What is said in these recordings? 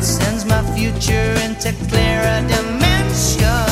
sends my future into clearer dimensions.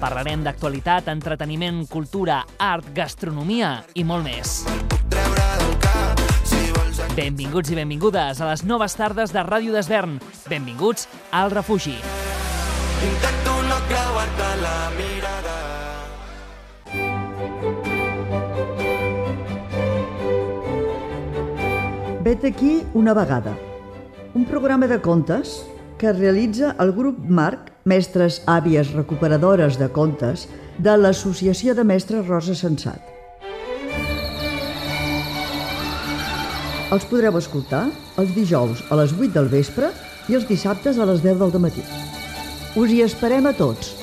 Parlarem d'actualitat, entreteniment, cultura, art, gastronomia i molt més. Benvinguts i benvingudes a les noves tardes de Ràdio Desvern. Benvinguts al refugi. Intento no creuar-te la mirada. Vet aquí una vegada. Un programa de contes que realitza el grup Marc, mestres àvies recuperadores de contes, de l'Associació de Mestres Rosa Sensat. Els podreu escoltar els dijous a les 8 del vespre i els dissabtes a les 10 del matí. Us hi esperem a tots.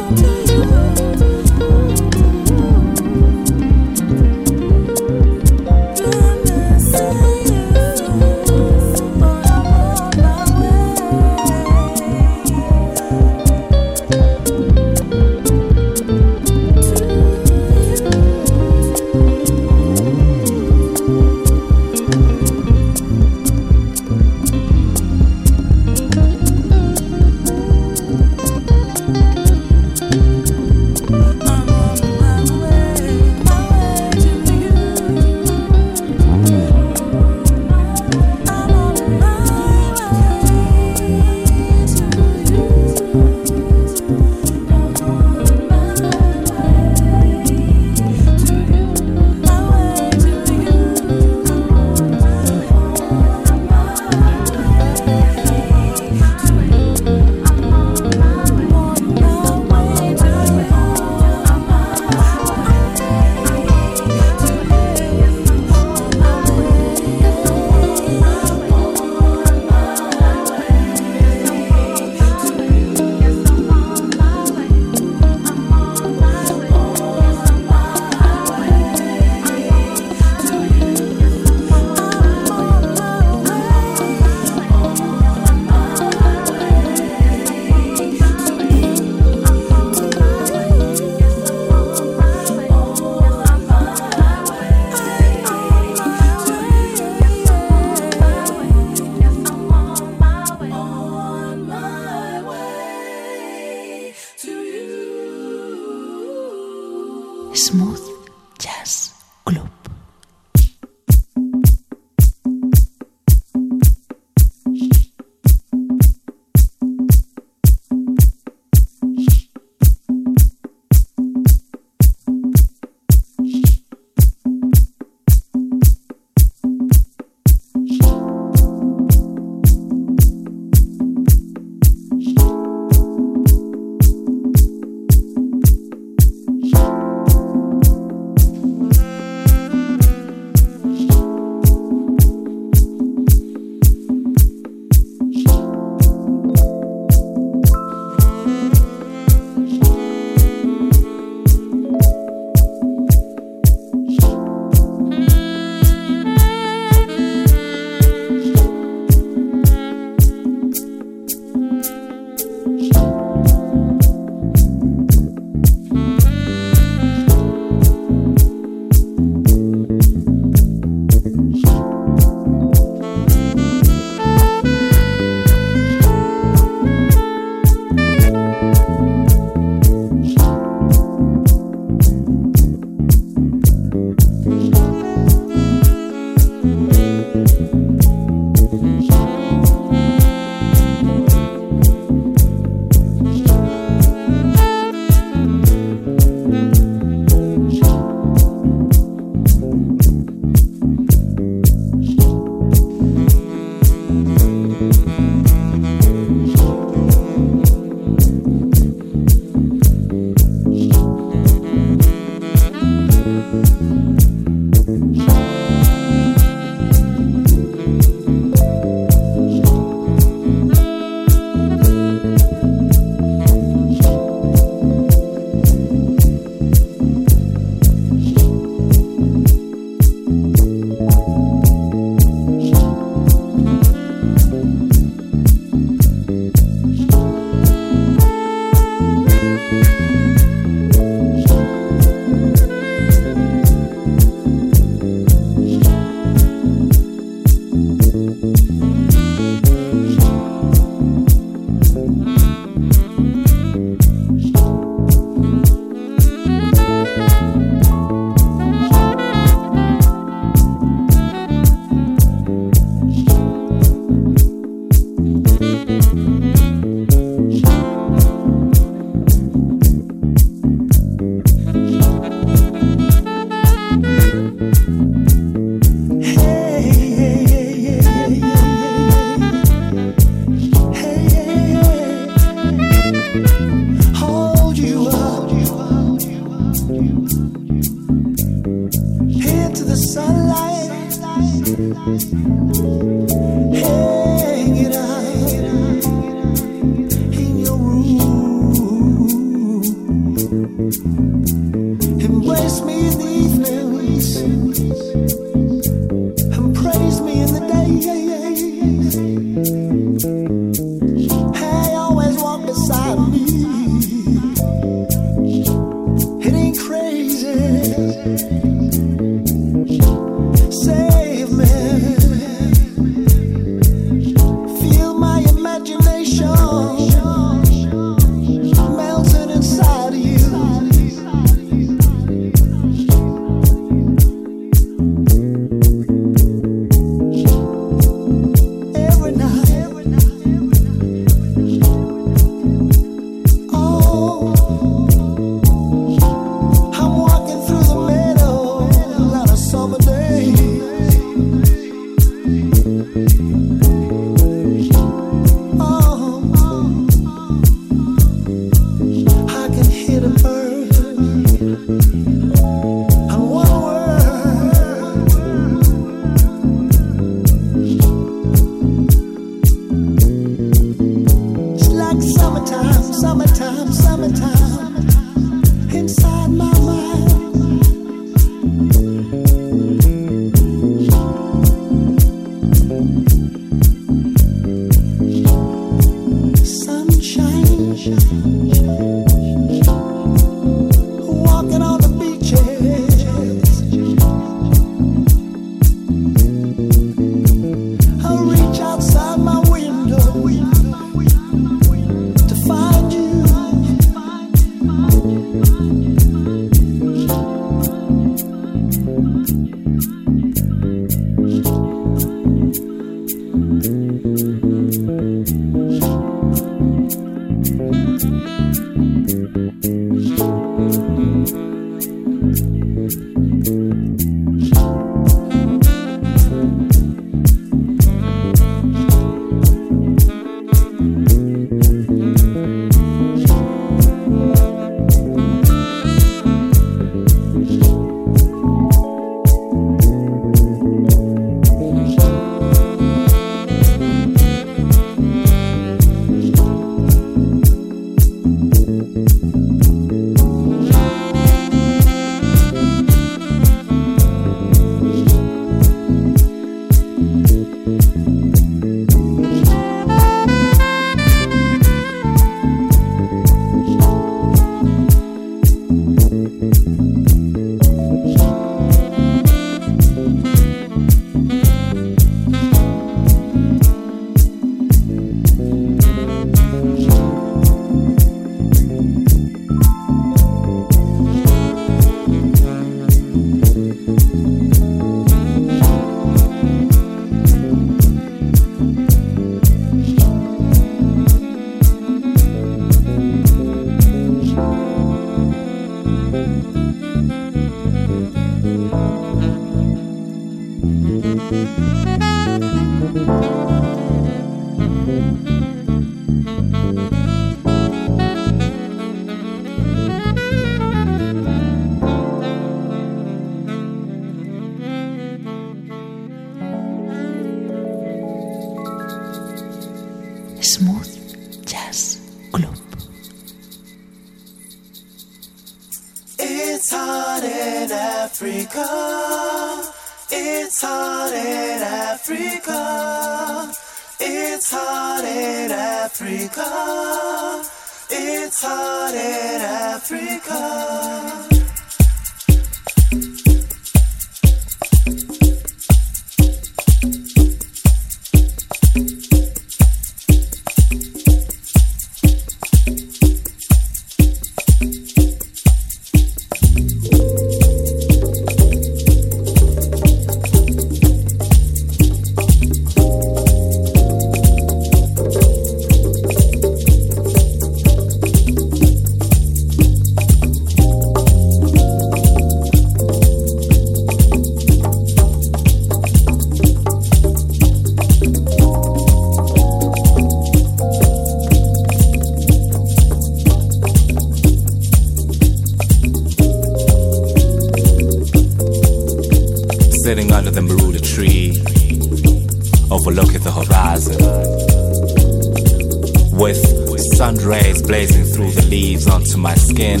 Sun rays blazing through the leaves onto my skin,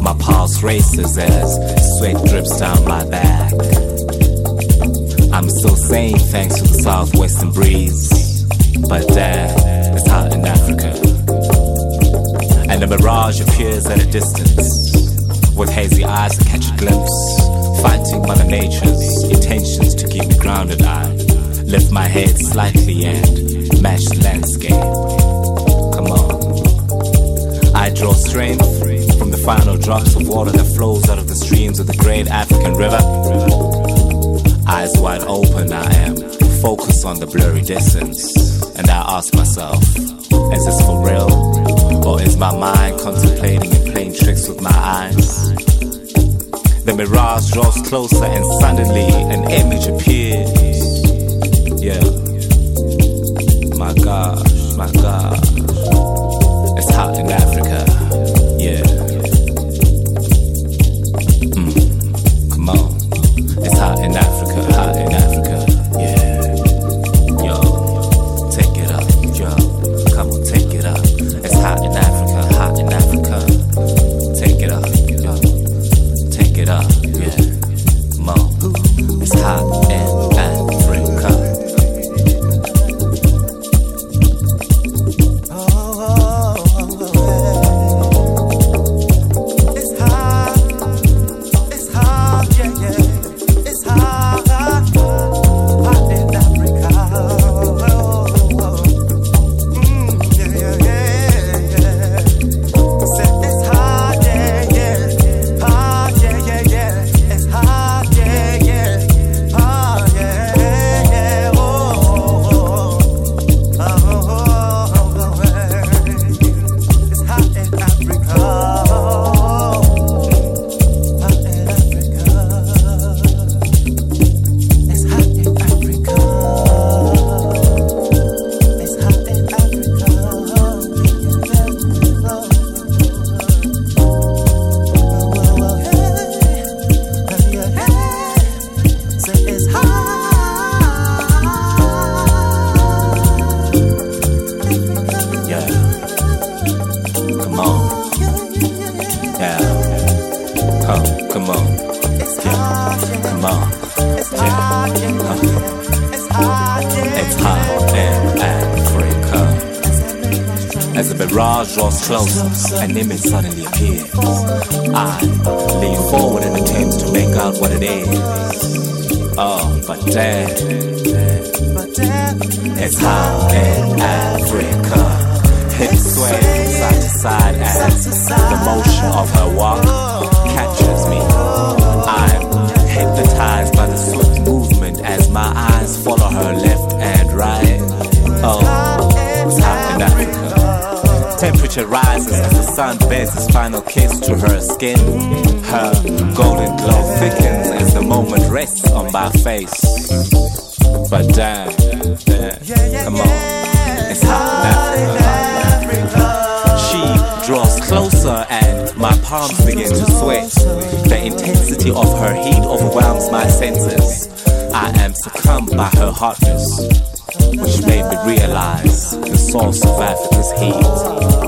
my pulse races as sweat drips down my back. I'm still sane thanks to the southwestern breeze, but damn, it's hot in Africa. And the mirage appears at a distance, with hazy eyes to catch a glimpse fighting Mother Nature's intentions to keep me grounded. I lift my head slightly and match the landscape. Come on. Draw strength from the final drops of water that flows out of the streams of the great African river. Eyes wide open, I am focused on the blurry distance. And I ask myself, is this for real? Or is my mind contemplating and playing tricks with my eyes? The mirage draws closer and suddenly an image appears. Yeah. My gosh, my gosh. It's hot in Africa. Closer, an image suddenly appears. I lean forward and attempt to make out what it is. Oh, but damn, it's hot in Africa. Hips sway side to side as the motion of her walk catches me. I'm hypnotized by the swift movement as my eyes follow her left Temperature rises as the sun bends his final kiss to her skin. Her golden glow thickens as the moment rests on my face. But damn, damn, come on, it's hot Africa. She draws closer and my palms begin to sweat. The intensity of her heat overwhelms my senses. I am succumbed by her hotness, which made me realize the source of Africa's heat.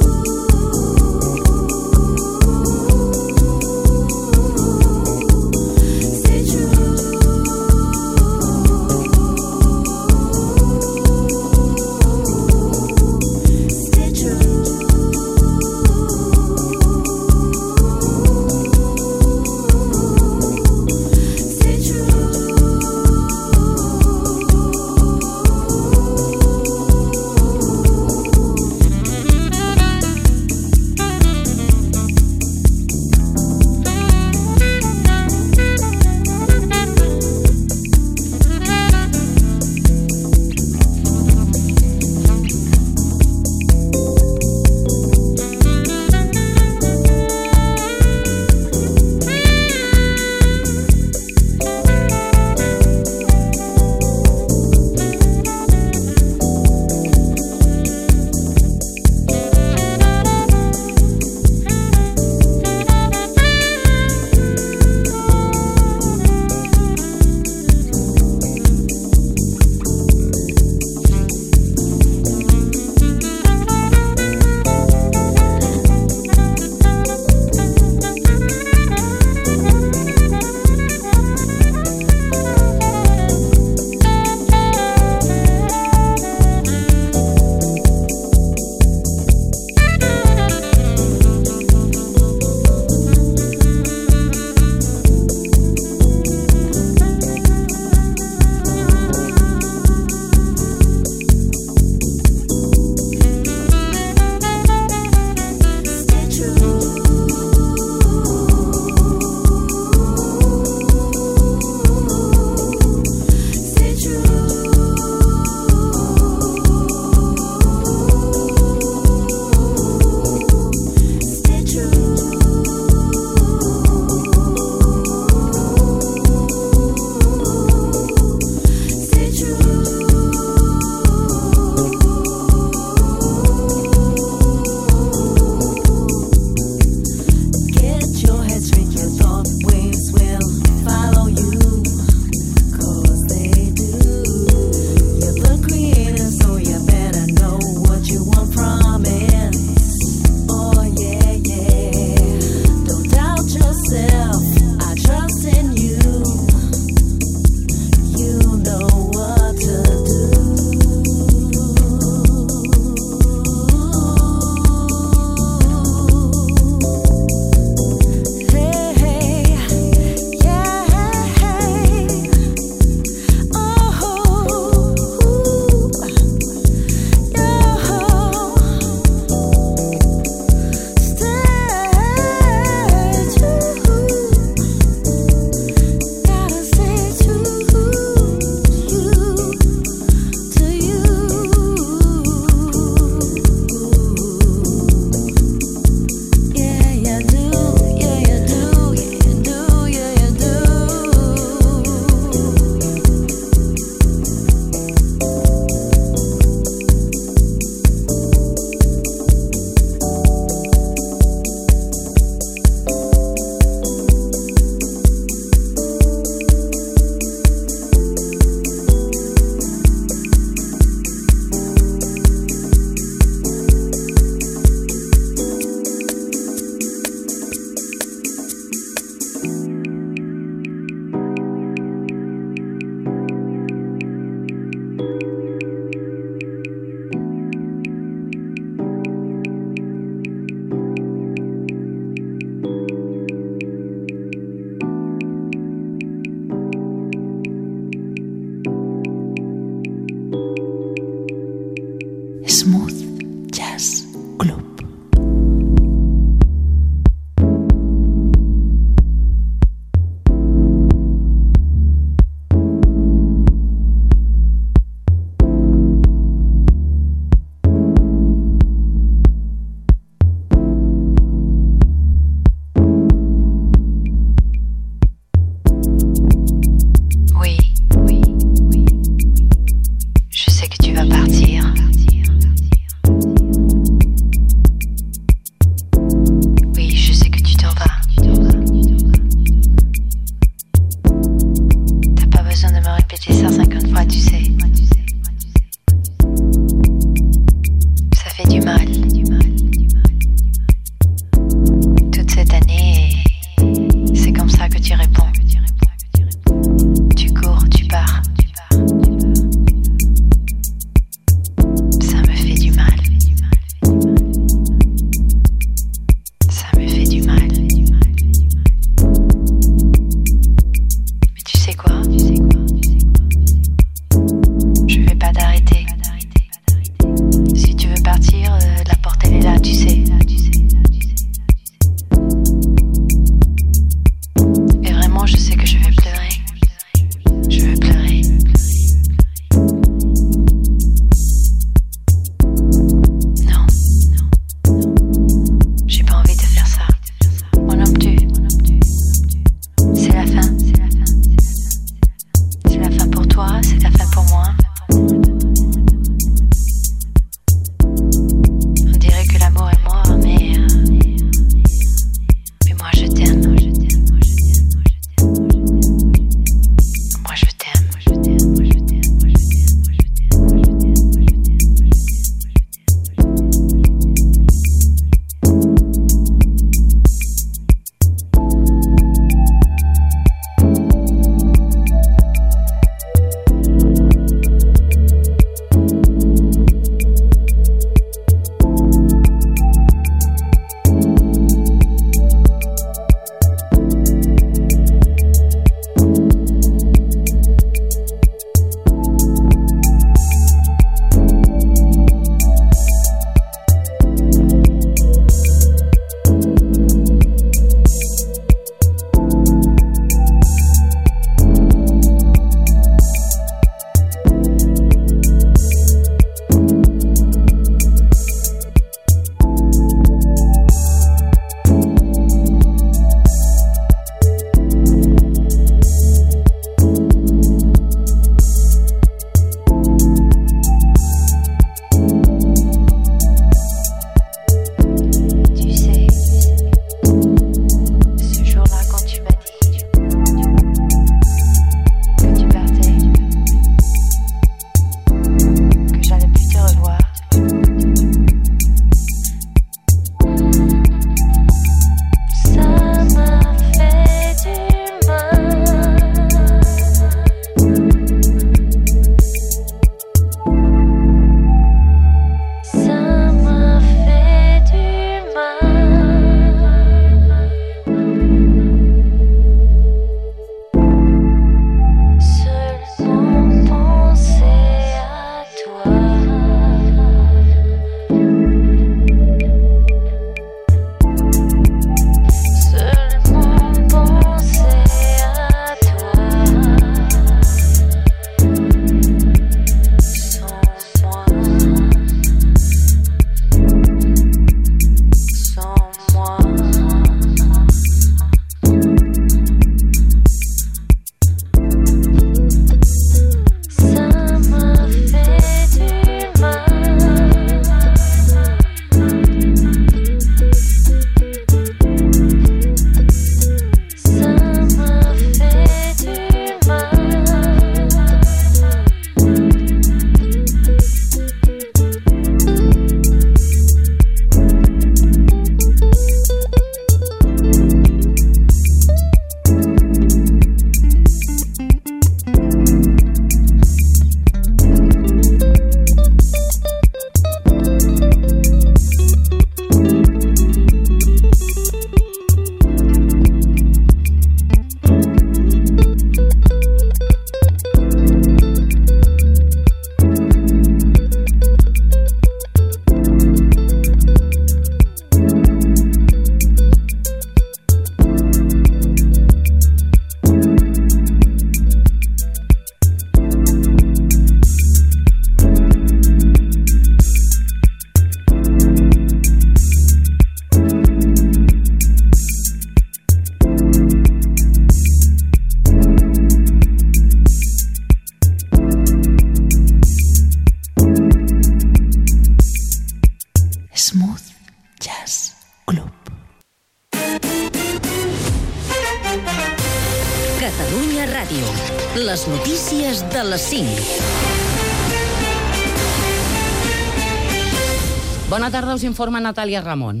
Informa Natàlia Ramon.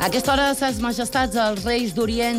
A aquesta hora, ses majestats, els reis d'Orient